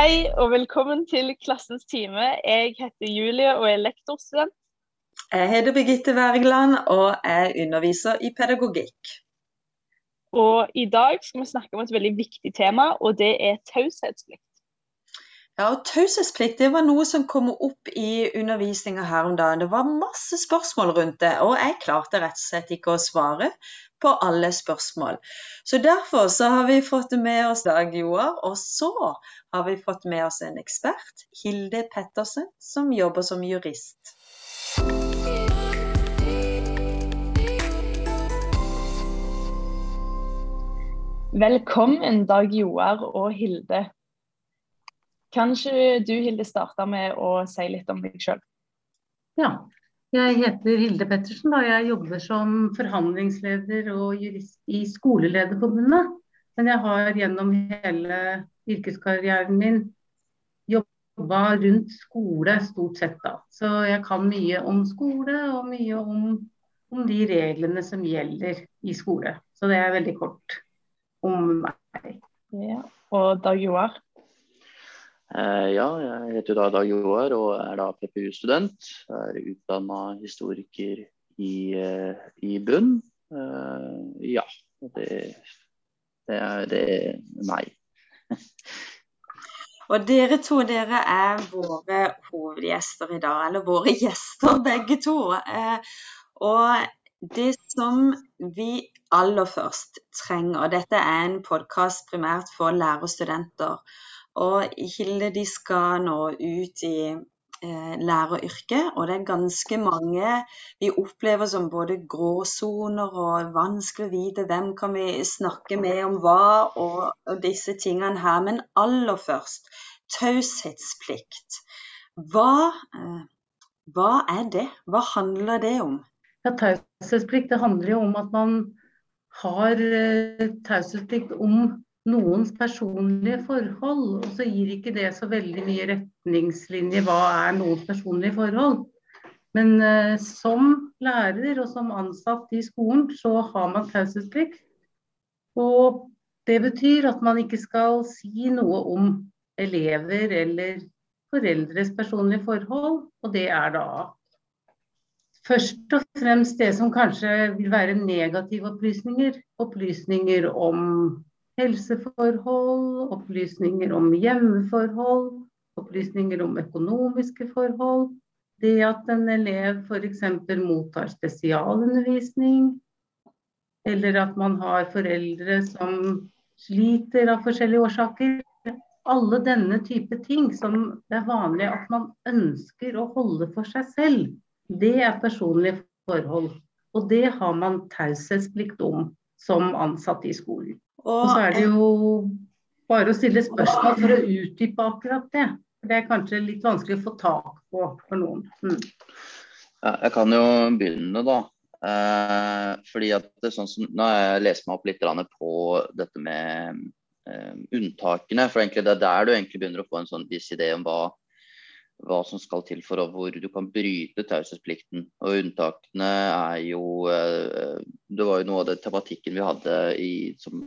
Hei og velkommen til Klassens time. Jeg heter Julie og er lektorstudent. Jeg heter Birgitte Wergeland og er underviser i pedagogikk. Og i dag skal vi snakke om et veldig viktig tema, og det er taushetsplikt. Ja, og Taushetsplikt det var noe som kom opp i undervisninga her om dagen. Det var masse spørsmål rundt det, og jeg klarte rett og slett ikke å svare på alle spørsmål. Så Derfor så har vi fått med oss Dag Joar, og så har vi fått med oss en ekspert, Hilde Pettersen, som jobber som jurist. Velkommen, Dag Joar og Hilde. Kanskje du, Hilde, starter med å si litt om deg sjøl? Ja. Jeg heter Hilde Pettersen og jeg jobber som forhandlingsleder og jurist i Skolelederforbundet. Men jeg har gjennom hele yrkeskarrieren min jobba rundt skole stort sett da. Så jeg kan mye om skole og mye om, om de reglene som gjelder i skole. Så det er veldig kort om meg. Ja. Og Dag Joar? Eh, ja, jeg heter da Dag Joar og er da PPU-student. Er utdanna historiker i, eh, i bunn. Eh, ja, det, det, er, det meg. Og dere to dere er våre hovedgjester i dag, eller våre gjester begge to. Og det som vi aller først trenger. Dette er en podkast primært for lærerstudenter. Og Hilde de skal nå ut i eh, læreryrket, og det er ganske mange vi opplever som både gråsoner og vanskelig å vite hvem kan vi snakke med om hva og, og disse tingene her. Men aller først taushetsplikt. Hva, eh, hva er det? Hva handler det om? Ja, Taushetsplikt handler jo om at man har eh, taushetsplikt om noens personlige forhold. Og så gir ikke det så veldig mye retningslinjer hva er noens personlige forhold. Men eh, som lærer og som ansatt i skolen, så har man taushetsplikt. Og det betyr at man ikke skal si noe om elever eller foreldres personlige forhold, og det er da først og fremst det som kanskje vil være negative opplysninger. Opplysninger om helseforhold, opplysninger om hjemmeforhold, opplysninger om økonomiske forhold. Det at en elev f.eks. mottar spesialundervisning, eller at man har foreldre som sliter av forskjellige årsaker. Alle denne type ting som det er vanlig at man ønsker å holde for seg selv det er personlige forhold. Og det har man taushetsplikt om som ansatt i skolen. Og så er det jo bare å stille spørsmål for å utdype akkurat det. Det er kanskje litt vanskelig å få tak på for noen. Mm. Ja, jeg kan jo begynne, da. Eh, fordi at det, sånn som, Nå har jeg lest meg opp litt på dette med eh, unntakene. For egentlig det er der du egentlig begynner å få en sånn viss idé om hva hva som skal til for og hvor du kan bryte taushetsplikten. Og unntakene er jo eh, Det var jo noe av den tematikken vi hadde i, som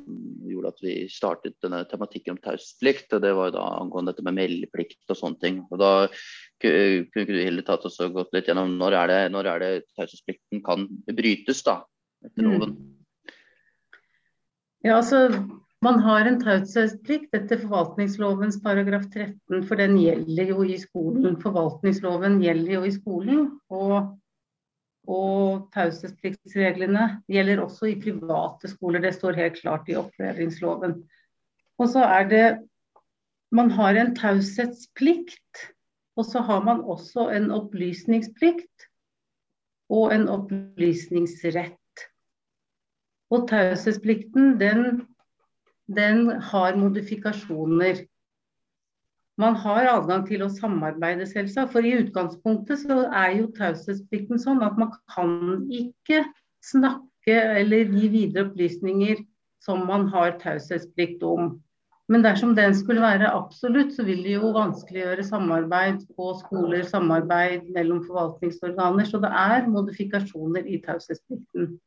gjorde at vi startet denne tematikken om taushetsplikt. Og det var jo da angående dette med meldeplikt og sånne ting. Og da kunne ikke du Hilde tatt oss og gått litt gjennom når er det, når er det taushetsplikten kan brytes da, etter mm. loven? Mm. Ja, altså man har en taushetsplikt etter forvaltningslovens paragraf 13, for den gjelder jo i skolen. Forvaltningsloven gjelder jo i skolen, og, og taushetspliktsreglene gjelder også i private skoler. Det står helt klart i opplæringsloven. Og så er det Man har en taushetsplikt, og så har man også en opplysningsplikt og en opplysningsrett. Og taushetsplikten den den har modifikasjoner. Man har adgang til å samarbeide, selvsagt. For i utgangspunktet så er jo taushetsplikten sånn at man kan ikke snakke eller gi videre opplysninger som man har taushetsplikt om. Men dersom den skulle være absolutt, så vil det jo vanskeliggjøre samarbeid på skoler, samarbeid mellom forvaltningsorganer. Så det er modifikasjoner i taushetsplikten.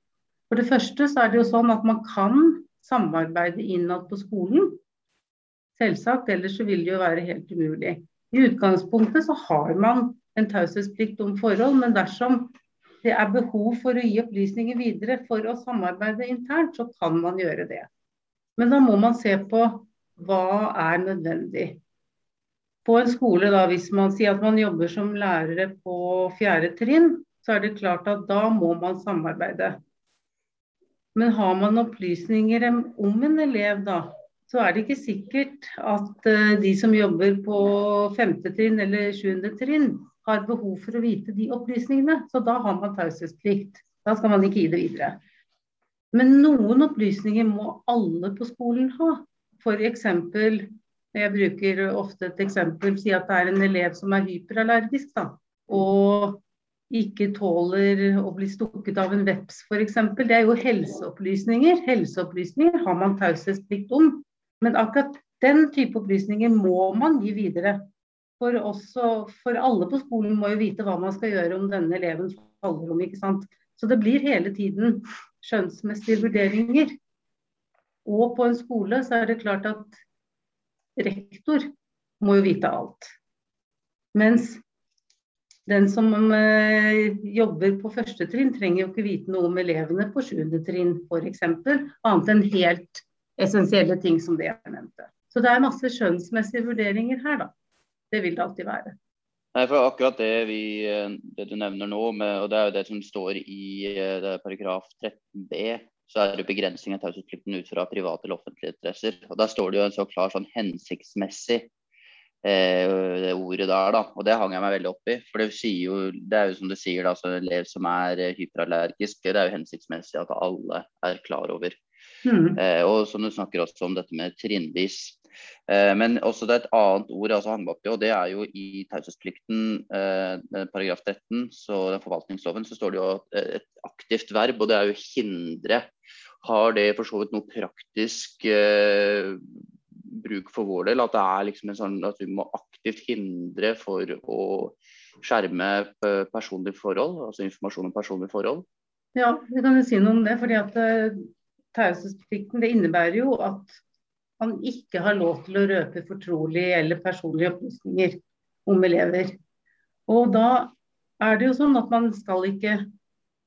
For det første så er det jo sånn at man kan samarbeide innad på skolen. selvsagt, ellers så vil det jo være helt umulig. I utgangspunktet så har man en taushetsplikt om forhold, men dersom det er behov for å gi opplysninger videre for å samarbeide internt, så kan man gjøre det. Men da må man se på hva er nødvendig. På en skole, da, hvis man sier at man jobber som lærere på fjerde trinn, så er det klart at da må man samarbeide. Men har man opplysninger om en elev, da, så er det ikke sikkert at uh, de som jobber på femte trinn eller sjuende trinn, har behov for å vite de opplysningene. Så da har man taushetsplikt. Da skal man ikke gi det videre. Men noen opplysninger må alle på skolen ha. F.eks. Jeg bruker ofte et eksempel, si at det er en elev som er hyperallergisk. Da, og ikke tåler å bli stukket av en veps f.eks. Det er jo helseopplysninger. Helseopplysninger har man taushetsplikt om. Men akkurat den type opplysninger må man gi videre. For, også, for alle på skolen må jo vite hva man skal gjøre om denne eleven faller om. ikke sant? Så det blir hele tiden skjønnsmessige vurderinger. Og på en skole så er det klart at rektor må jo vite alt. Mens den som eh, jobber på første trinn, trenger jo ikke vite noe om elevene på sjuende trinn f.eks. Annet enn helt essensielle ting som det jeg nevnte. Så det er masse skjønnsmessige vurderinger her, da. Det vil det alltid være. Nei, for akkurat det, vi, eh, det du nevner nå, med, og det er jo det som står i eh, paragraf 13b, så er det begrensning av taushetsplikten ut fra private eller offentlige interesser. Og Der står det jo en så klar sånn hensiktsmessig det ordet der, da. Og det hang jeg meg veldig opp i. For det, jo, det er jo som du sier, da, så elev som er eh, hyperallergisk, det er jo hensiktsmessig at alle er klar over. Mm. Eh, og som du snakker også om dette med trinnvis. Eh, men også det er et annet ord også hang opp i, og det er jo i taushetsplikten, eh, paragraf 13, så den forvaltningsloven, så står det jo et aktivt verb, og det er jo hindre. Har det for så vidt noe praktisk eh, bruk for vår del. At det er liksom en sånn at vi må aktivt hindre for å skjerme personlige forhold, altså informasjon om personlige forhold. Ja, vi kan jo si noe om det. fordi at uh, Taushetsplikten innebærer jo at man ikke har lov til å røpe fortrolige eller personlige opplysninger om elever. Og da er det jo sånn at man skal ikke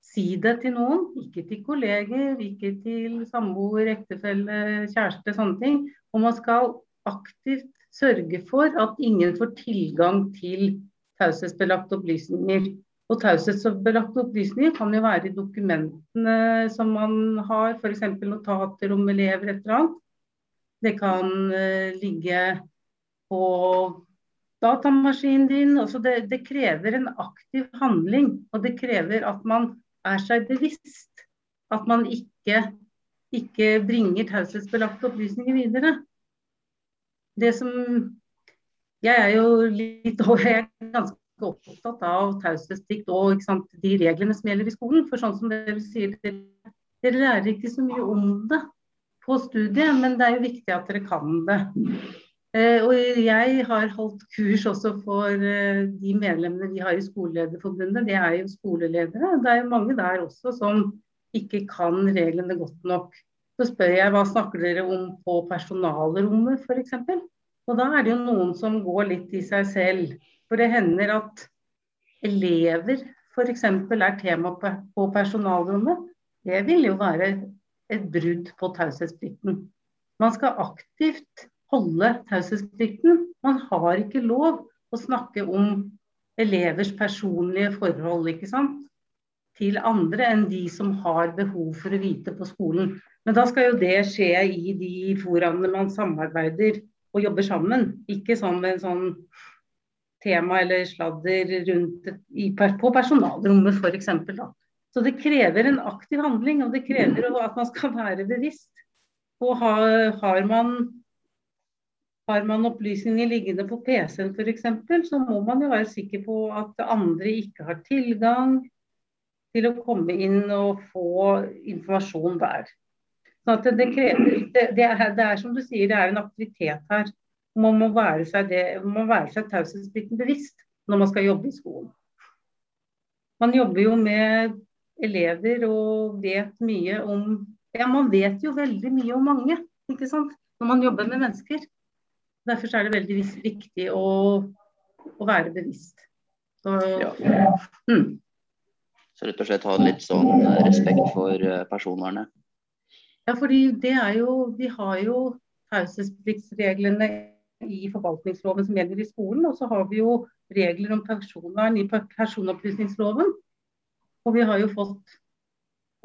si det til noen. Ikke til kolleger, ikke til samboer, ektefelle, kjæreste, sånne ting. Og man skal aktivt sørge for at ingen får tilgang til taushetsbelagte opplysninger. Og taushetsbelagte opplysninger kan jo være i dokumentene som man har, f.eks. notater om elever, et eller annet. Det kan uh, ligge på datamaskinen din. Altså det, det, krever en aktiv handling. Og det krever at man er seg bevisst at man ikke, ikke bringer taushetsbelagte opplysninger videre. Det som Jeg er jo litt jeg er ganske opptatt av taushetsplikt og sant, de reglene som gjelder i skolen. For sånn som dere sier, dere lærer ikke så mye om det på studiet, men det er jo viktig at dere kan det. Eh, og jeg har holdt kurs også for eh, de medlemmene vi har i Skolelederforbundet. Det er jo skoleledere. Det er jo mange der også som ikke kan reglene godt nok. Så spør jeg hva snakker dere om på personalrommet f.eks. Og da er det jo noen som går litt i seg selv. For det hender at elever f.eks. er tema på personalrommet. Det vil jo være et brudd på taushetsplikten. Man skal aktivt holde taushetsplikten. Man har ikke lov å snakke om elevers personlige forhold ikke sant? Til andre enn de som har behov for å vite på skolen. Men da skal jo det skje i de foraene man samarbeider og jobber sammen. Ikke sånn med en sånn tema eller sladder rundt i, på personalrommet f.eks. Så det krever en aktiv handling, og det krever at man skal være bevisst. Og har, har man har man opplysninger liggende på PC-en f.eks., så må man jo være sikker på at andre ikke har tilgang til å komme inn og få informasjon der. Så det, krever, det, det, er, det, er, som du sier, det er en aktivitet her. Man må være seg, det, man må være seg taushetsplikten bevisst når man skal jobbe i skolen. Man jobber jo med elever og vet mye om Ja, man vet jo veldig mye om mange, ikke sant. Når man jobber med mennesker. Derfor er det veldig viktig å, å være bevisst. Så, Ja. mm. Så rett og slett ha litt sånn eh, respekt for eh, personvernet. Ja, fordi det er jo Vi har jo taushetspliktsreglene i forvaltningsloven som gjelder i skolen, og så har vi jo regler om personvern i personopplysningsloven. Og vi har jo fått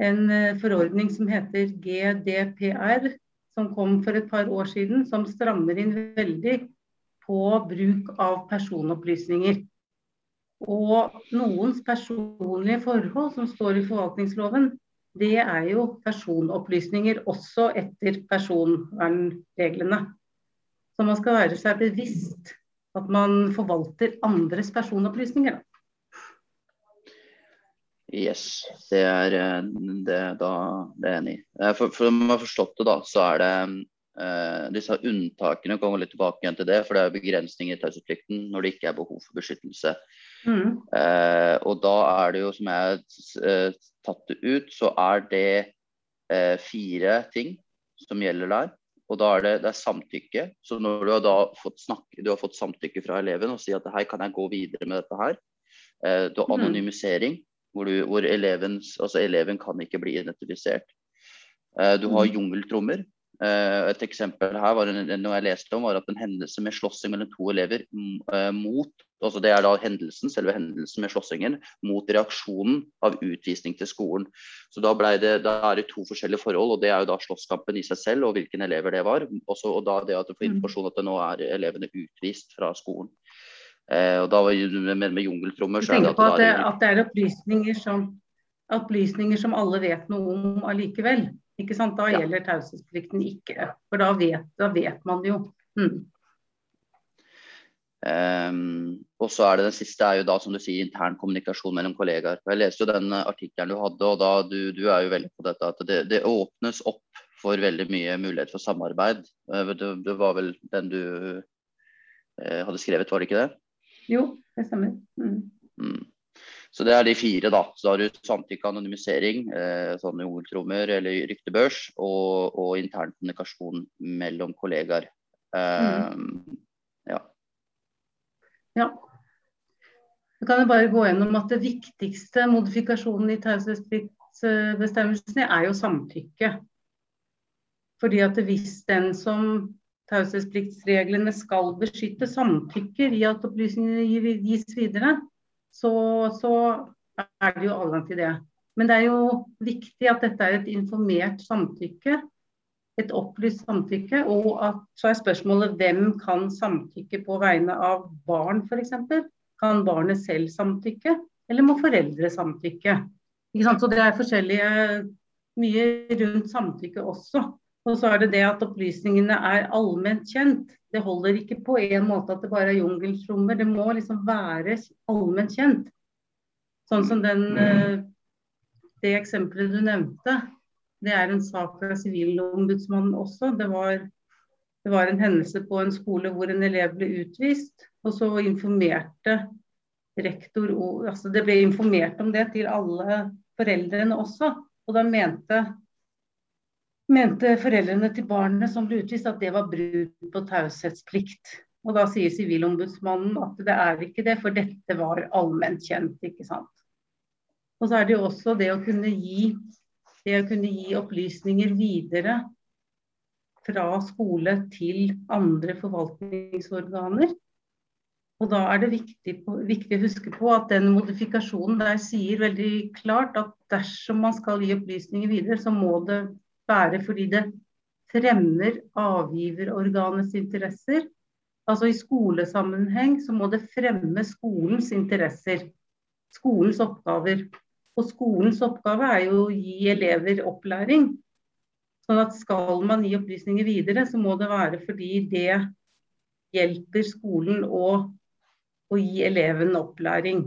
en eh, forordning som heter GDPR, som kom for et par år siden, som strammer inn veldig på bruk av personopplysninger. Og noens personlige forhold som står i forvaltningsloven, det er jo personopplysninger også etter personvernreglene. Så man skal være seg bevisst at man forvalter andres personopplysninger. Yes, det er det, da, det er enig i. For, for om jeg har forstått det, da, så er det Uh, disse unntakene kommer litt tilbake igjen til det, for det er begrensninger i taushetsplikten når det ikke er behov for beskyttelse. Mm. Eh, og da er det jo, som jeg har eh, tatt det ut, så er det eh, fire ting som gjelder der. Og da er det, det er samtykke. Så når du har da fått snakke, du har fått samtykke fra eleven og sier at her kan jeg gå videre med dette her. Eh, du har Mhm. anonymisering, hvor, du, hvor elevens, altså eleven kan ikke bli identifisert. Eh, du har Mhm. jungeltrommer. Eh, et eksempel her var en, noe jeg leste om, var at en hendelse med slåssing mellom to elever eh, mot altså Det er da hendelsen, selve hendelsen med slåssingen mot reaksjonen av utvisning til skolen. Så Da, det, da er det to forskjellige forhold, og det er jo da slåsskampen i seg selv og hvilken elever det var. Også, og da det at du får Mm. informasjon at det nå er elevene utvist fra skolen. Eh, og da var det med, med jungeltrommer Du så er det tenker på at er det- at det er opplysninger som, opplysninger som alle vet noe om allikevel. Ikke sant? Da Ja. gjelder taushetsplikten ikke. For da vet, da vet man det jo. Mm. Um, og så er det Den siste er jo da som du sier intern kommunikasjon mellom kollegaer. Jeg leste jo den eh, artikkelen du hadde, og da du, du er jo veldig på dette at det, det åpnes opp for veldig mye mulighet for samarbeid. Eh, Det, det var vel den du eh, hadde skrevet, var det ikke det? Jo, det stemmer. Mm. Mm. Så det er de fire, da. Så har du samtykke, anonymisering, eh, sånne ordtrommer eller ryktebørs, og, og intern kommunikasjon mellom kollegaer. Um, ja. Ja. Så kan jeg bare gå gjennom at det viktigste modifikasjonen i taushetspliktsbestemmelsene er jo samtykke. Fordi at hvis den som taushetspliktsreglene skal beskytte, samtykker i at opplysningene gis videre, så, så er det jo adgang til det. Men det er jo viktig at dette er et informert samtykke, et opplyst samtykke. Og at, så er spørsmålet hvem kan samtykke på vegne av barn f.eks. Kan barnet selv samtykke, eller må foreldre samtykke? Så det er forskjellige mye rundt samtykke også. Og så er det det at opplysningene er allment kjent. Det holder ikke på en måte at det bare er jungeltrommer. Det må liksom være allment kjent. Sånn som den, eh, det eksempelet du nevnte. Det er en sak fra Sivilombudsmannen også. Det var, det var en hendelse på en skole hvor en elev ble utvist. Og så informerte rektor altså Det ble informert om det til alle foreldrene også. Og da mente mente foreldrene til barnet som ble utvist at det var brudd på taushetsplikt. Og da sier Sivilombudsmannen at det er ikke det, for dette var allment kjent. ikke sant? Og så er det jo også det å kunne gi, det å kunne gi opplysninger videre fra skole til andre forvaltningsorganer. Og da er det viktig, viktig å huske på at den modifikasjonen der sier veldig klart at dersom man skal gi opplysninger videre, så må det være fordi det fremmer avgiverorganets interesser. Altså I skolesammenheng så må det fremme skolens interesser. Skolens oppgaver. Og skolens oppgave er jo å gi elever opplæring. Sånn at skal man gi opplysninger videre, så må det være fordi det hjelper skolen å, å gi eleven opplæring.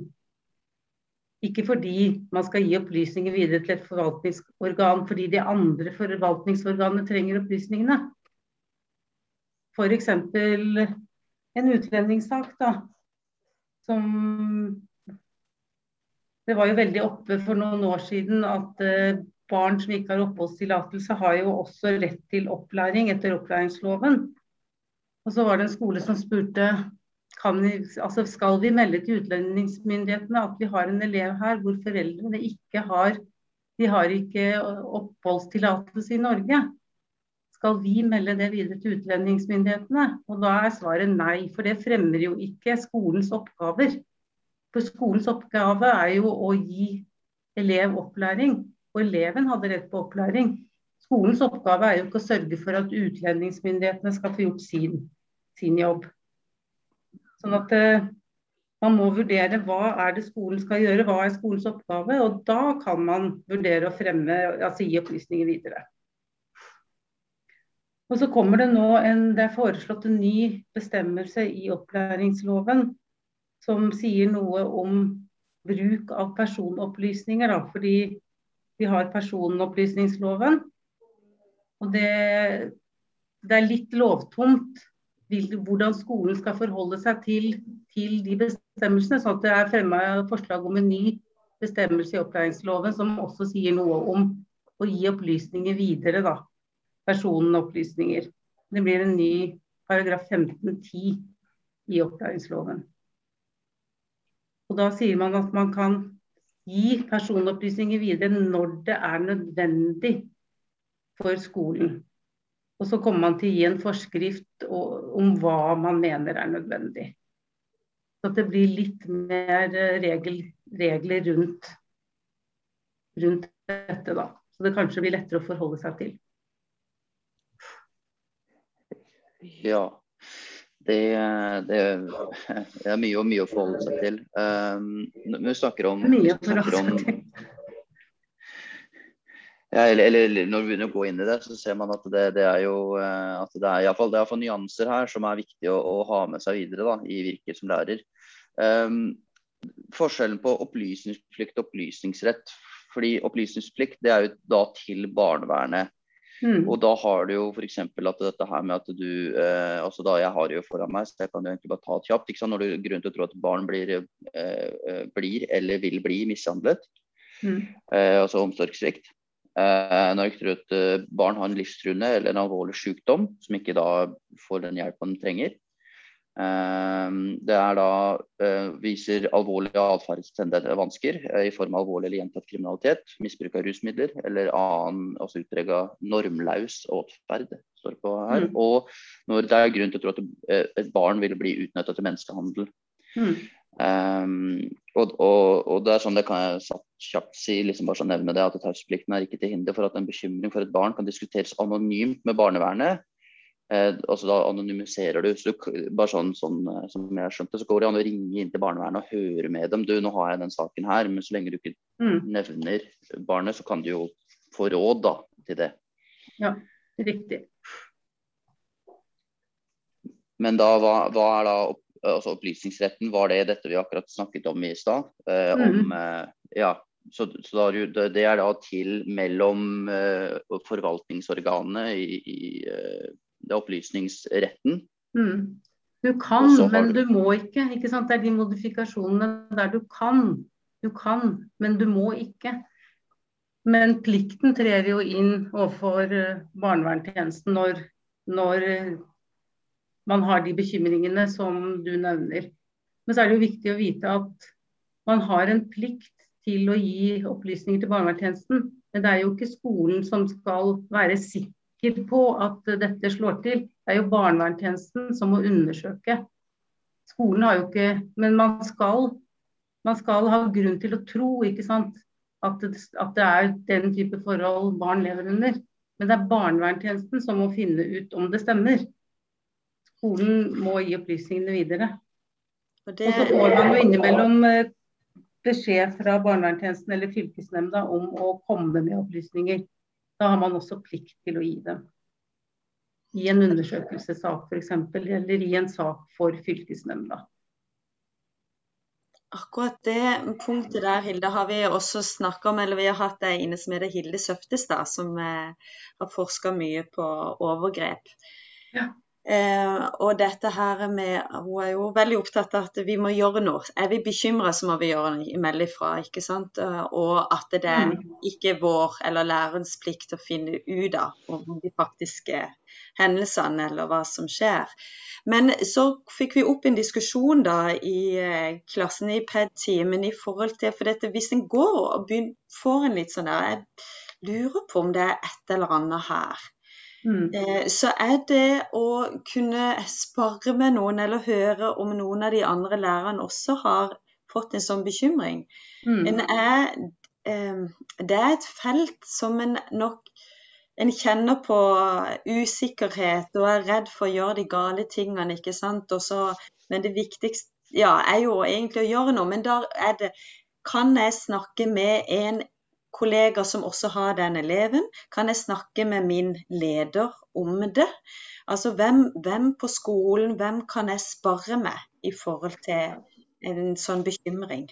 Ikke fordi man skal gi opplysninger videre til et forvaltningsorgan fordi de andre forvaltningsorganene trenger opplysningene. F.eks. en utlendingssak, da. Som Det var jo veldig oppe for noen år siden at eh, barn som ikke har oppholdstillatelse, har jo også rett til opplæring etter opplæringsloven. Og så var det en skole som spurte vi, altså skal vi melde til utlendingsmyndighetene at vi har en elev her hvor foreldrene ikke har har ikke oppholdstillatelse i Norge. Skal vi melde det videre til utlendingsmyndighetene? Og da er svaret nei, for det fremmer jo ikke skolens oppgaver. For skolens oppgave er jo å gi elev opplæring, og eleven hadde rett på opplæring. Skolens oppgave er jo ikke å sørge for at utlendingsmyndighetene skal få gjort sin, sin jobb. Sånn at eh, man må vurdere hva er det skolen skal gjøre, hva er skolens oppgave. Og da kan man vurdere å fremme, altså gi opplysninger videre. Og så kommer det nå en, det er foreslått en ny bestemmelse i opplæringsloven som sier noe om bruk av personopplysninger. Da, fordi vi har personopplysningsloven. Og det, det er litt lovtomt hvordan skolen skal forholde seg til, til de bestemmelsene. sånn at Det er fremma forslag om en ny bestemmelse i opplæringsloven som også sier noe om å gi opplysninger videre. da, Personopplysninger. Det blir en ny paragraf 15-10 i opplæringsloven. Og Da sier man at man kan gi personopplysninger videre når det er nødvendig for skolen. Og så kommer man til å gi en forskrift om hva man mener er nødvendig. Så det blir litt mer eh, regel, regler rundt, rundt dette, da. Så det kanskje blir lettere å forholde seg til. Ja. Det, det, det er mye og mye å forholde seg til. Um, vi snakker om, forholde seg til. Ja, eller, eller, når vi begynner å gå inn i det, så ser man at det, det er jo eh, at det er iallfall er nyanser her som er viktig å, å, ha med seg videre da, i virket som lærer. Um, forskjellen på opplysningsplikt og opplysningsrett. fordi Opplysningsplikt det er jo da til barnevernet. Mm. Og da har du jo f.eks. at dette her med at du eh, altså da Jeg har det jo foran meg, så jeg kan jo egentlig bare ta det kjapt. ikke sant? Når du har grunn til å tro at barn blir, eh, eh blir eller vil bli mishandlet. Mm. Eh, altså omsorgssvikt. Eh, når et at barn har en livstruende eller en alvorlig sykdom som ikke da får den hjelpen de trenger. Eh, det er da viser alvorlige atferdsvansker i form av alvorlig eller gjentatt kriminalitet, misbruk av rusmidler eller annen altså utprega normlaus atferd. står på her. Mm. Og når det er grunn til å tro at et barn vil bli utnytta til menneskehandel. Mm. Um, og, og, og, det er sånn det kan jeg kjapt si, liksom bare så nevne det, at taushetsplikten er ikke til hinder for at en bekymring for et barn kan diskuteres anonymt med barnevernet. Eh, altså Da anonymiserer du. så du, bare sånn, sånn som jeg skjønte, så går det an å ringe inn til barnevernet og høre med dem. Du, nå har jeg den saken her, men så lenge du ikke mm. nevner barnet, så kan du jo få råd da, til det. Ja, riktig. Men da, hva, hva er da altså opplysningsretten var det dette vi akkurat snakket om i stad. Eh, mm. eh, ja, så, så det er da til mellom eh, forvaltningsorganene i, i eh, opplysningsretten. Mm. Du kan, men du må ikke. ikke sant? Det er de modifikasjonene der du kan. Du kan, men du må ikke. Men plikten trer jo inn overfor eh, barnevernstjenesten når, når man har de bekymringene som du nevner. Men så er det jo viktig å vite at man har en plikt til å gi opplysninger til barnevernstjenesten. Men det er jo ikke skolen som skal være sikker på at dette slår til. Det er jo barnevernstjenesten som må undersøke. Skolen har jo ikke Men man skal, man skal ha grunn til å tro ikke sant, at det, at det er den type forhold barn lever under. Men det er barnevernstjenesten som må finne ut om det stemmer skolen må gi opplysningene videre. Og, det... og så får man jo innimellom eh, beskjed fra barnevernstjenesten eller fylkesnemnda om å komme med opplysninger. Da har man også plikt til å gi dem. I en undersøkelsessak f.eks., eller i en sak for fylkesnemnda. Akkurat det punktet der, Hilde, har vi også snakka om. Eller vi har hatt ei inne som heter Hilde Søftestad, som eh, har forska mye på overgrep. Ja. Eh, og dette her med Hun er jo veldig opptatt av at vi må gjøre noe. Er vi bekymra, så må vi gjøre noe, melde ifra. ikke sant? Eh, og at det er Mm. ikke vår eller lærerens plikt å finne ut av om de faktiske hendelsene eller hva som skjer. Men så fikk vi opp en diskusjon da i eh, klassen i PED-timen i forhold til For dette, hvis en går og begynner, får en litt sånn der Jeg lurer på om det er et eller annet her. Mm. Eh, så er det å kunne spare med noen eller høre om noen av de andre lærerne også har fått en sånn bekymring. Mm. En er, eh, det er et felt som en nok en kjenner på usikkerhet og er redd for å gjøre de gale tingene, ikke sant. Så- men det viktigste ja, er jo egentlig å gjøre noe. Men da er det Kan jeg snakke med en kollega som også har den eleven? Kan jeg snakke med min leder om det? Altså hvem, hvem på skolen, hvem kan jeg spare med i forhold til en sånn bekymring?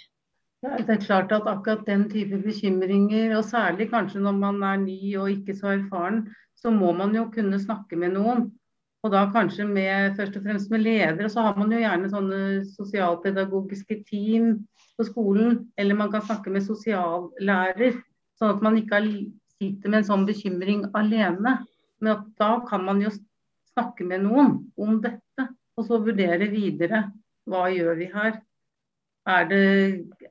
Ja, Det er klart at akkurat den type bekymringer, og særlig kanskje når man er ny og ikke så erfaren, så må man jo kunne snakke med noen. Og da kanskje med, først og fremst med ledere. Så har man jo gjerne sånne sosialpedagogiske team på skolen. Eller man kan snakke med sosiallærer. Sånn at man ikke sitter med en sånn bekymring alene. Men at da kan man jo snakke med noen om dette. Og så vurdere videre. Hva gjør vi her? Er det,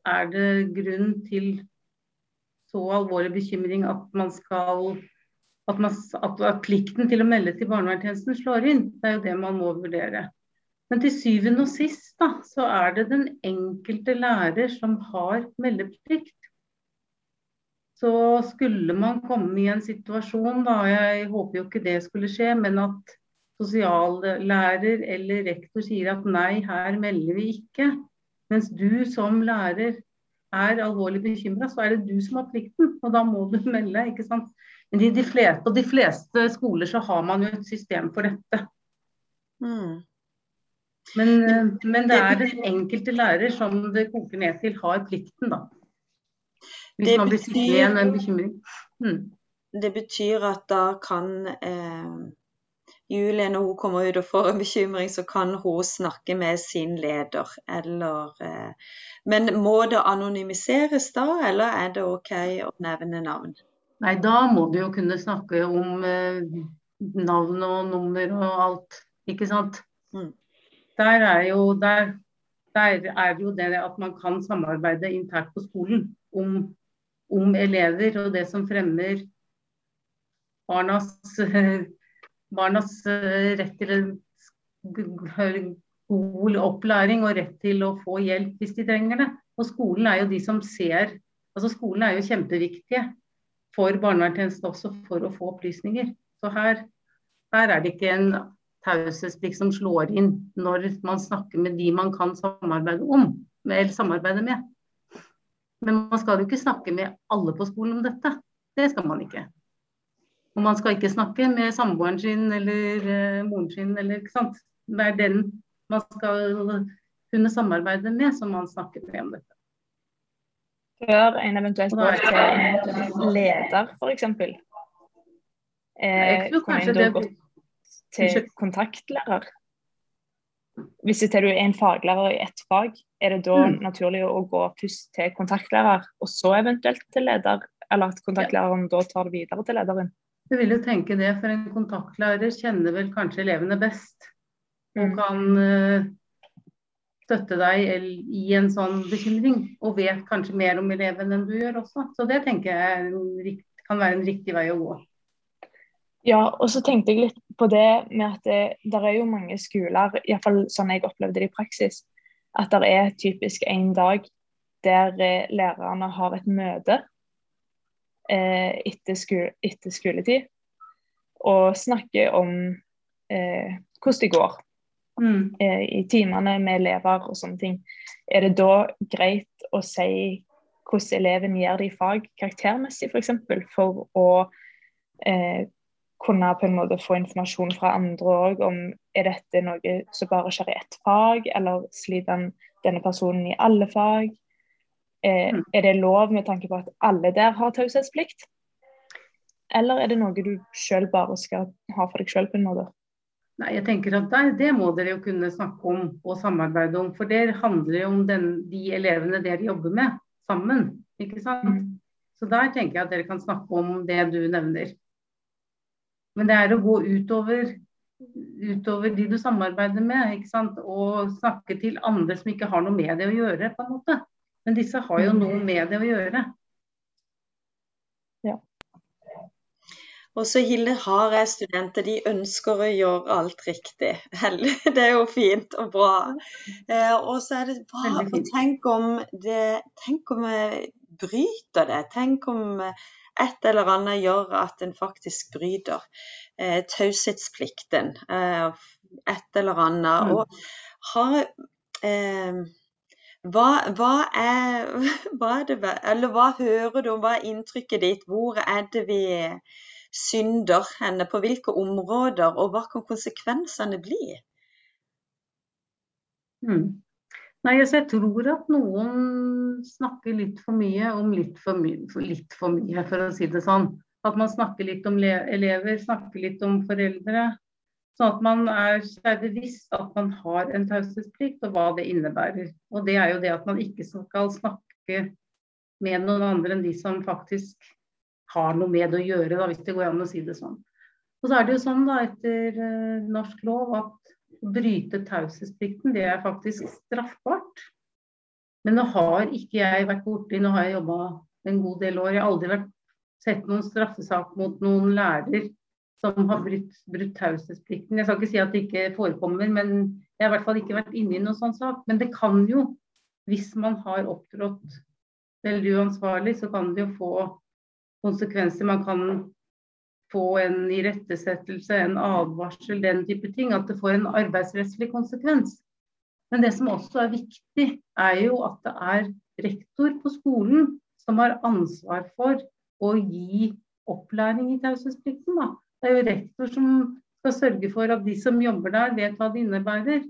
er det grunn til så alvorlig bekymring at man skal at, man, at, plikten til å melde til barnevernstjenesten slår inn? Det er jo det man må vurdere. Men til syvende og sist da, så er det den enkelte lærer som har meldeplikt. Så skulle man komme i en situasjon, da, jeg håper jo ikke det skulle skje, men at sosiallærer eller rektor sier at nei, her melder vi ikke. Mens du som lærer er alvorlig bekymra, så er det du som har plikten. Og da må du melde, ikke sant. Men i de fleste, på de fleste skoler så har man jo et system for dette. Mm. Men, eh, men det er den enkelte lærer som det koker ned til, har plikten, da. Hvis Det man blir sittende igjen med en bekymring. Mm. Det betyr at da kan eh, Julie, når hun kommer ut og får en bekymring, så kan hun snakke med sin leder, eller eh, Men må det anonymiseres da, eller er det OK å nevne navn? Nei, da må du jo kunne snakke om eh, navn og nummer og alt, ikke sant. Mm. Der er jo der, der er jo det at man kan samarbeide internt på skolen om, om elever og det som fremmer barnas, barnas eh, rett til en god opplæring og rett til å få hjelp hvis de trenger det. Og skolen er jo de som ser Altså skolen er jo kjempeviktige for barnevernstjenesten også for å få opplysninger. Så her, her er det ikke en taushetsplikt som slår inn når man snakker med de man kan samarbeide om, eller samarbeide med. Men man skal jo ikke snakke med alle på skolen om dette. Det skal man ikke. Og man skal ikke snakke med samboeren sin eller uh, moren sin, eller ikke sant. Det er den man skal kunne samarbeide med, som man snakker med om dette. Før en eventuelt går til en leder, f.eks. Eh, kunne en da det gått til kontaktlærer? Hvis du er en faglærer i ett fag, er det da Mm. naturlig å gå først til kontaktlærer, og så eventuelt til leder? Eller at kontaktlæreren da tar det videre til lederen? Jeg vil jo tenke det, for en kontaktlærer kjenner vel kanskje elevene best. Og Mm. kan eh, støtte deg i en sånn bekymring. Og vet kanskje mer om eleven enn du gjør også. Så det tenker jeg kan være en riktig vei å gå. Ja, og så tenkte jeg litt på det med at det der er jo mange skoler, iallfall sånn jeg opplevde det i praksis, at det er typisk en dag der eh, lærerne har et møte eh, etter, skole, etter skoletid og snakker om eh, hvordan det går Mm. eh, i timene med elever og sånne ting. Er det da greit å si hvordan eleven gjør det i fag karaktermessig, f.eks. For, eksempel, for å eh, kunne på en måte få informasjon fra andre òg om er dette noe som bare skjer i ett fag, eller sliter den- denne personen i alle fag? Eh, Mm. er det lov med tanke på at alle der har taushetsplikt? Eller er det noe du sjøl bare skal ha for deg sjøl, på en måte? Nei, jeg tenker at der, Det må dere jo kunne snakke om og samarbeide om. For det handler jo om den, de elevene dere jobber med sammen. ikke sant? Mm. Så der tenker jeg at dere kan snakke om det du nevner. Men det er å gå utover, utover de du samarbeider med, ikke sant? og snakke til andre som ikke har noe med det å gjøre. på en måte. Men disse har jo noe med det å gjøre. Og så Hilde har jeg studenter, de ønsker å gjøre alt riktig. Det er jo fint og bra. Eh, og så er det bra å tenke om det Tenk om jeg bryter det. Tenk om et eller annet gjør at en faktisk bryter eh, taushetsplikten. Eh, et eller annet. Mm. Og har eh, hva, hva, er, hva, er, det Eller hva hører du om, hva er inntrykket ditt? Hvor er det vi synder henne, på hvilke områder, og hva kan konsekvensene bli? Mm. Nei, altså Jeg tror at noen snakker litt for mye om litt for mye, litt for mye, for å si det sånn. At man snakker litt om elever, snakker litt om foreldre. Sånn at man er seg bevisst at man har en taushetsplikt, og hva det innebærer. Og det er jo det at man ikke skal snakke med noen andre enn de som faktisk har noe med det å gjøre, da, hvis det går an å si det sånn. Og så er det jo sånn da, etter uh, norsk lov at å bryte taushetsplikten, det er faktisk straffbart. Men nå har ikke jeg vært borti Nå har jeg jobba en god del år. Jeg har aldri vært, sett noen straffesak mot noen lærer som har brutt, brutt taushetsplikten. Jeg skal ikke si at det ikke forekommer, men jeg har i hvert fall ikke vært inne i noen sånn sak. Men det kan jo, hvis man har opptrådt veldig uansvarlig, så kan det jo få konsekvenser. Man kan få en irettesettelse, en advarsel, den type ting. At det får en arbeidsrettslig konsekvens. Men det som også er viktig, er jo at det er rektor på skolen som har ansvar for å gi opplæring i taushetsplikten. Det er jo rektor som skal sørge for at de som jobber der, vet hva det innebærer.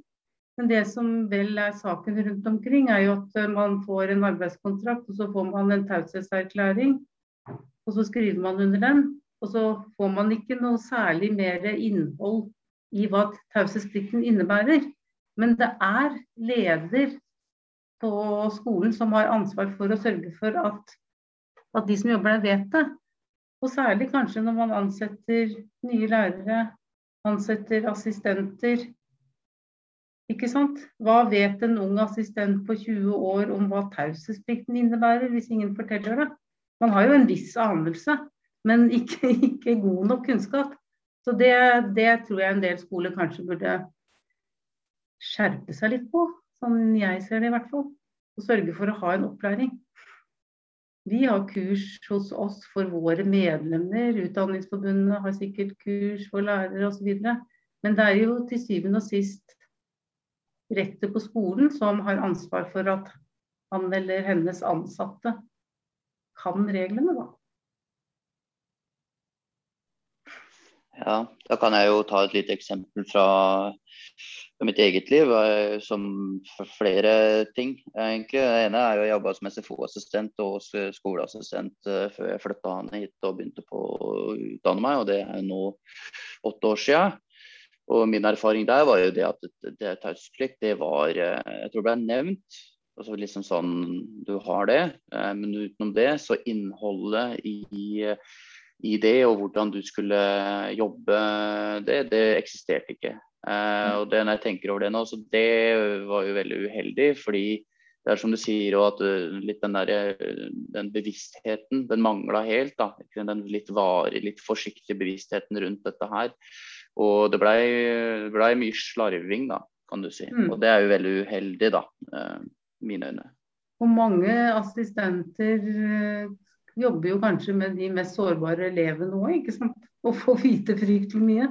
Men det som vel er saken rundt omkring, er jo at man får en arbeidskontrakt, og så får man en taushetserklæring og så skriver man under den. Og så får man ikke noe særlig mer innhold i hva taushetsplikten innebærer. Men det er leder på skolen som har ansvar for å sørge for at, at de som jobber der, vet det. Og særlig kanskje når man ansetter nye lærere, ansetter assistenter. Ikke sant? Hva vet en ung assistent på 20 år om hva taushetsplikten innebærer, hvis ingen forteller det? Man har jo en viss anelse, men ikke, ikke god nok kunnskap. Så det, det, tror jeg en del skoler kanskje burde skjerpe seg litt på, sånn jeg ser det i hvert fall. Og sørge for å ha en opplæring. Vi har kurs hos oss for våre medlemmer. Utdanningsforbundet har sikkert kurs for lærere osv. Men det er jo til syvende og sist rektor på skolen som har ansvar for at han eller hennes ansatte kan reglene, da. Ja, da kan jeg jo ta et lite eksempel fra, mitt eget liv, eh, som flere ting, egentlig. Det ene er jo å jobbe som SFO-assistent og skoleassistent eh, før jeg flytta hit og begynte på å utdanne meg, og det er nå åtte år siden. Og min erfaring der var jo det at det, det taushetsplikt, det var eh, Jeg tror det ble nevnt Altså liksom sånn, Du har det, eh, men utenom det, så innholdet i, i det og hvordan du skulle jobbe, det, det eksisterte ikke. Mm. og det når jeg tenker over det nå, så det var jo veldig uheldig. fordi det er som du sier, at litt den, der, den bevisstheten, den mangla helt. da, Den litt varig, litt forsiktige bevisstheten rundt dette her. Og det blei ble mye slarving, da, kan du si. Mm. Og det er jo veldig uheldig, da. Mine øyne. Og mange assistenter eh, jobber jo kanskje med de mest sårbare elevene òg, ikke sant. Og får vite fryktelig mye.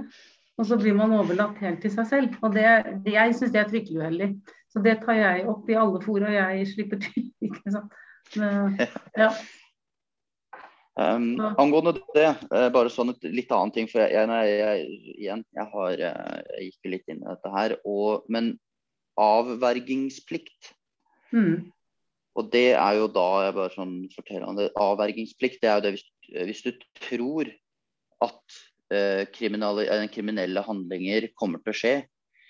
Og så blir man overlatt helt til seg selv. Og det, det jeg syns det er fryktelig uheldig. Så det tar jeg opp i alle fora jeg slipper til. ikke sant. Men, ja. Um, angående det, uh, bare sånn et litt annen ting. For jeg, jeg, jeg igjen, jeg, har, uh, jeg gikk litt inn i dette her. Og, men avvergingsplikt Mm. Og det er jo da jeg bare sånn forteller om det, Avvergingsplikt det er jo det hvis, hvis du tror at uh, kriminelle handlinger kommer til å skje.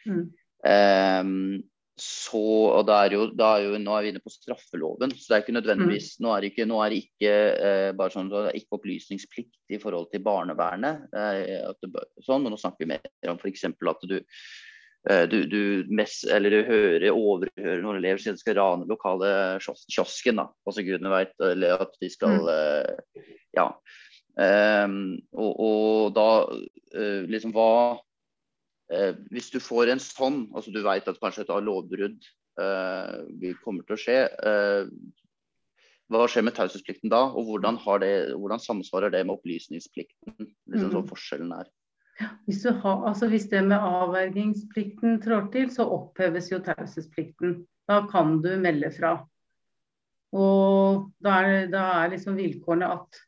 Mm. Um, så, og da er jo, da er jo, Nå er vi inne på straffeloven, så det er ikke nødvendigvis Nå er det ikke, er det ikke eh, bare sånn, er ikke opplysningsplikt i forhold til barnevernet. Eh, det, sånn, men nå snakker vi mer om f.eks. at du, eh, du, du, mess, eller du hører, overhører noen elever si at de skal rane lokale kiosken. da, altså gudene vet, Eller at de skal mm. Eh, Ja. Um, og, og, da uh, liksom hva uh, hvis du får en sånn, altså du vet at kanskje et lovbrudd uh, kommer til å skje, eh, hva skjer med taushetsplikten da, og hvordan, det, hvordan, samsvarer det med opplysningsplikten? Liksom mm. så forskjellen er. Hvis, har, altså hvis, det med avvergingsplikten trår til, så oppheves jo taushetsplikten. Da kan du melde fra. Og da er, da er liksom vilkårene at,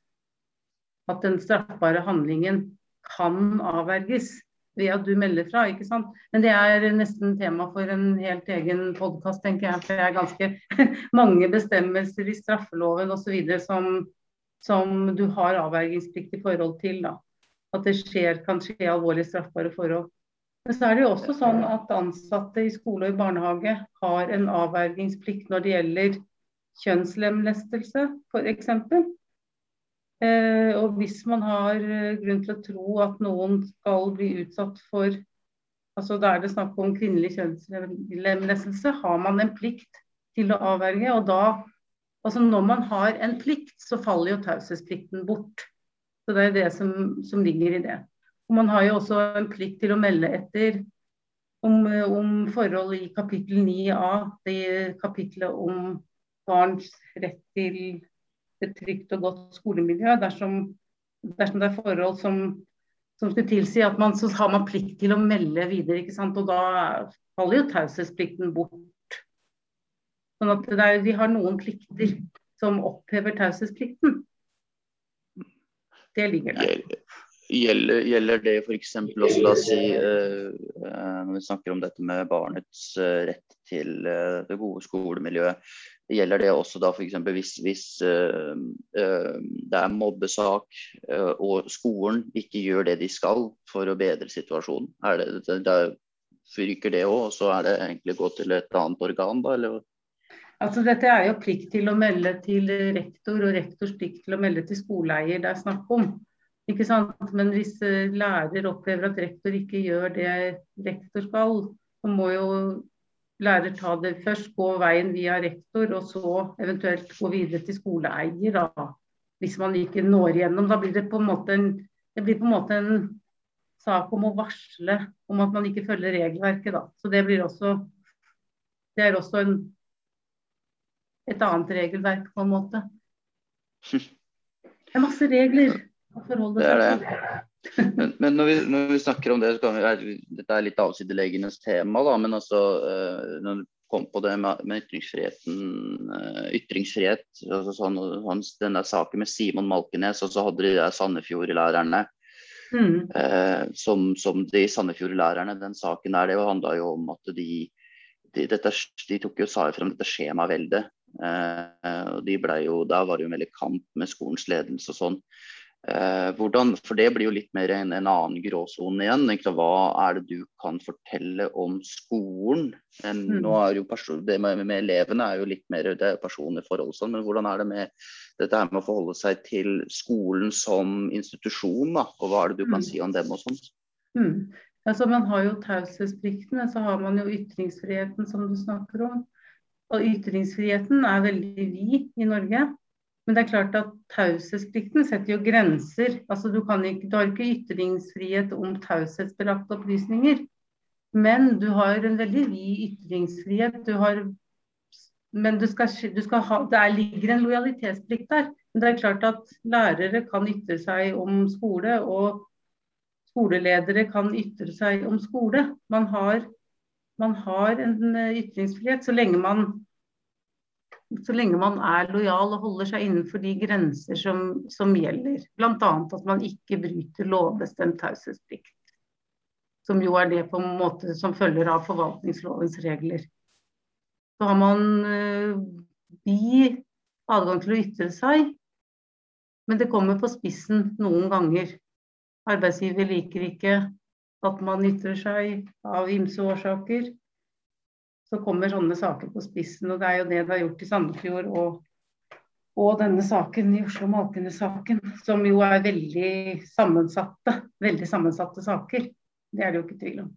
at den straffbare handlingen kan avverges ved at du melder fra. ikke sant? Men det er nesten tema for en helt egen podkast, tenker jeg. For det er ganske mange bestemmelser i straffeloven osv. Som, som du har avvergingsplikt i forhold til. da. At det skjer, kan skje alvorlig straffbare forhold. Men så er det jo også sånn at ansatte i skole og i barnehage har en avvergingsplikt når det gjelder kjønnslemlestelse, f.eks. Eh, og hvis man har eh, grunn til å tro at noen skal bli utsatt for altså Da er det snakk om kvinnelig kjønnslemlestelse. Har man en plikt til å avverge? Og da Altså når man har en plikt, så faller jo taushetsplikten bort. Så det er det som, som, ligger i det. Og man har jo også en plikt til å melde etter om, om forhold i kapittel 9a, det kapitlet om barns rett til et trygt og godt skolemiljø dersom, dersom det er forhold som, som skulle tilsi at man så har man plikt til å melde videre. ikke sant? Og da faller jo taushetsplikten bort. Sånn at er, vi har noen plikter som opphever taushetsplikten. Det ligger der. Gjelder, gjelder det f.eks. også, la oss si, uh, når vi snakker om dette med barnets uh, rett til det gode skolemiljøet, gjelder det også da f.eks. hvis, hvis det er mobbesak og skolen ikke gjør det de skal for å bedre situasjonen? Er det, det, det Ryker det òg, og så er det egentlig gå til et annet organ, da? eller? Altså, dette er jo plikt til å melde til rektor, og rektors plikt til å melde til skoleeier det er snakk om. Ikke sant? Men hvis eh, lærer opplever at rektor ikke gjør det rektor skal, så må jo lærer ta det først, gå veien via rektor, og så eventuelt gå videre til skoleeier. Da. Hvis man ikke når igjennom. Da blir det på en måte en, det en måte en sak om å varsle om at man ikke følger regelverket. Da. Så det blir også Det er også en, et annet regelverk, på en måte. Det er masse regler det er det. Men, men når, vi, når, vi, snakker om det, så kan vi, dette er litt avsidelegenes tema, da, men altså uh, når du kom på det med, med ytringsfriheten, uh, ytringsfrihet altså sånn, hans, Den der saken med Simon Malkenes, og så hadde de der Sandefjord-lærerne. Mm. Eh, som, som, de Sandefjord-lærerne, den saken der, det handla jo om at de, de, dette, de tok jo sa frem dette skjemaveldet. Uh, og de ble jo, Da var det jo veldig kamp med skolens ledelse og sånn. Eh, hvordan, for det blir jo litt mer en, en annen gråsone igjen. Hva er det du kan fortelle om skolen? En, mm. nå er jo person, det med, med, elevene er jo litt mer det er personlige forhold, sånn, men hvordan er det med dette her med å forholde seg til skolen som institusjon? Da? Og hva er det du kan mm. si om dem og sånt? Mm. Altså, man har jo taushetsplikten, men så har man jo ytringsfriheten som du snakker om. Og ytringsfriheten er veldig vid i Norge. Men det er klart at taushetsplikten setter jo grenser. Altså du, ikke, du, har ikke ytringsfrihet om taushetsbelagte opplysninger. Men du har en veldig vid ytringsfrihet. Du har, men du skal, du skal ha, det ligger en lojalitetsplikt der. Men det er klart at lærere kan ytre seg om skole, og skoleledere kan ytre seg om skole. Man har, man har en ytringsfrihet så lenge man så lenge man er lojal og holder seg innenfor de grenser som, som gjelder. Bl.a. at man ikke bryter lovbestemt taushetsplikt. Som jo er det på en måte som følger av forvaltningslovens regler. Så har man uh, adgang til å ytre seg, men det kommer på spissen noen ganger. arbeidsgiver liker ikke at man ytrer seg av ymse årsaker. Så kommer sånne saker på spissen, og det er jo det det har gjort i Sandefjord og, og denne saken i Oslo Malkenes-saken, som jo er veldig sammensatte, veldig sammensatte saker. Det er det jo ikke tvil om.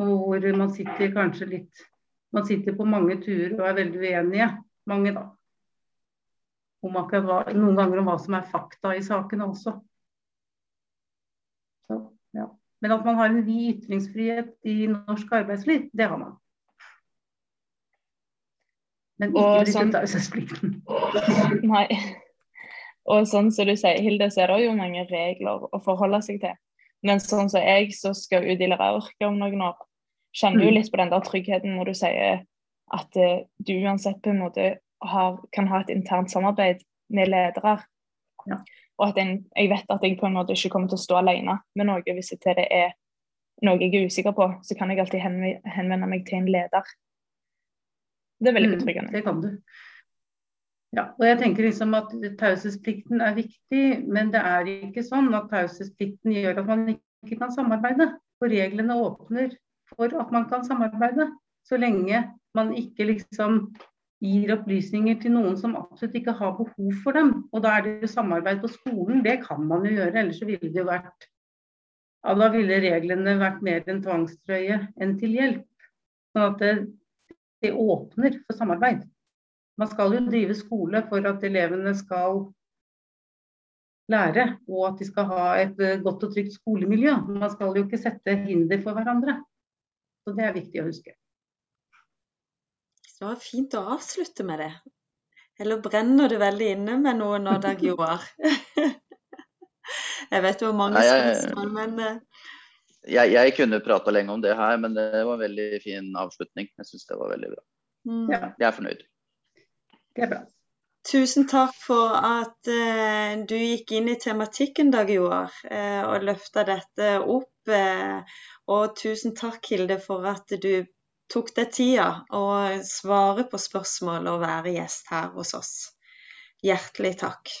Og hvor man sitter kanskje litt Man sitter på mange turer og er veldig uenige, mange da. Om akkurat hva, noen ganger om hva som er fakta i sakene også. Men at man har en vid ytringsfrihet i norsk arbeidsliv, det har man. Men ikke hvis sånn, taushetsplikten. Nei. Og sånn som du sier, Hilde, så er det jo mange regler å forholde seg til. Men sånn som jeg så skal ut i læreryrket om noen år, kjenner jo mm. litt på den der tryggheten når du sier at uh, du uansett på en måte har, kan ha et internt samarbeid med ledere. Ja. Og at en, jeg vet at jeg på en måte ikke kommer til å stå alene med noe hvis det er noe jeg er usikker på. Så kan jeg alltid henvende meg til en leder. Det er veldig mm, betryggende. Mm, det kan du. Ja, og jeg tenker liksom at Taushetsplikten er viktig, men det er ikke sånn at taushetsplikten gjør at man ikke kan samarbeide. For reglene åpner for at man kan samarbeide, så lenge man ikke liksom gir opplysninger til noen som absolutt ikke har behov for dem. Og da er det jo samarbeid på skolen, det kan man jo gjøre, ellers ville det jo vært ja, Da ville reglene vært mer en tvangstrøye enn til hjelp. Sånn at det, det åpner for samarbeid. Man skal jo drive skole for at elevene skal lære, og at de skal ha et eh, godt og trygt skolemiljø. Man skal jo ikke sette hinder for hverandre. Så det er viktig å huske. Det var fint å avslutte med det. Eller brenner du veldig inne med noe nå, Dag Joar? jeg vet du har mange spørsmål, men eh, jeg, jeg, kunne prata lenge om det her, men det var en veldig fin avslutning. Jeg syns det var veldig bra. Ja. Jeg er fornøyd. Det er bra. Tusen takk for at uh, du gikk inn i tematikken, Dag Joar, uh, og løfta dette opp. Uh, og tusen takk, Hilde, for at du tok deg tida å svare på spørsmål og være gjest her hos oss. Hjertelig takk.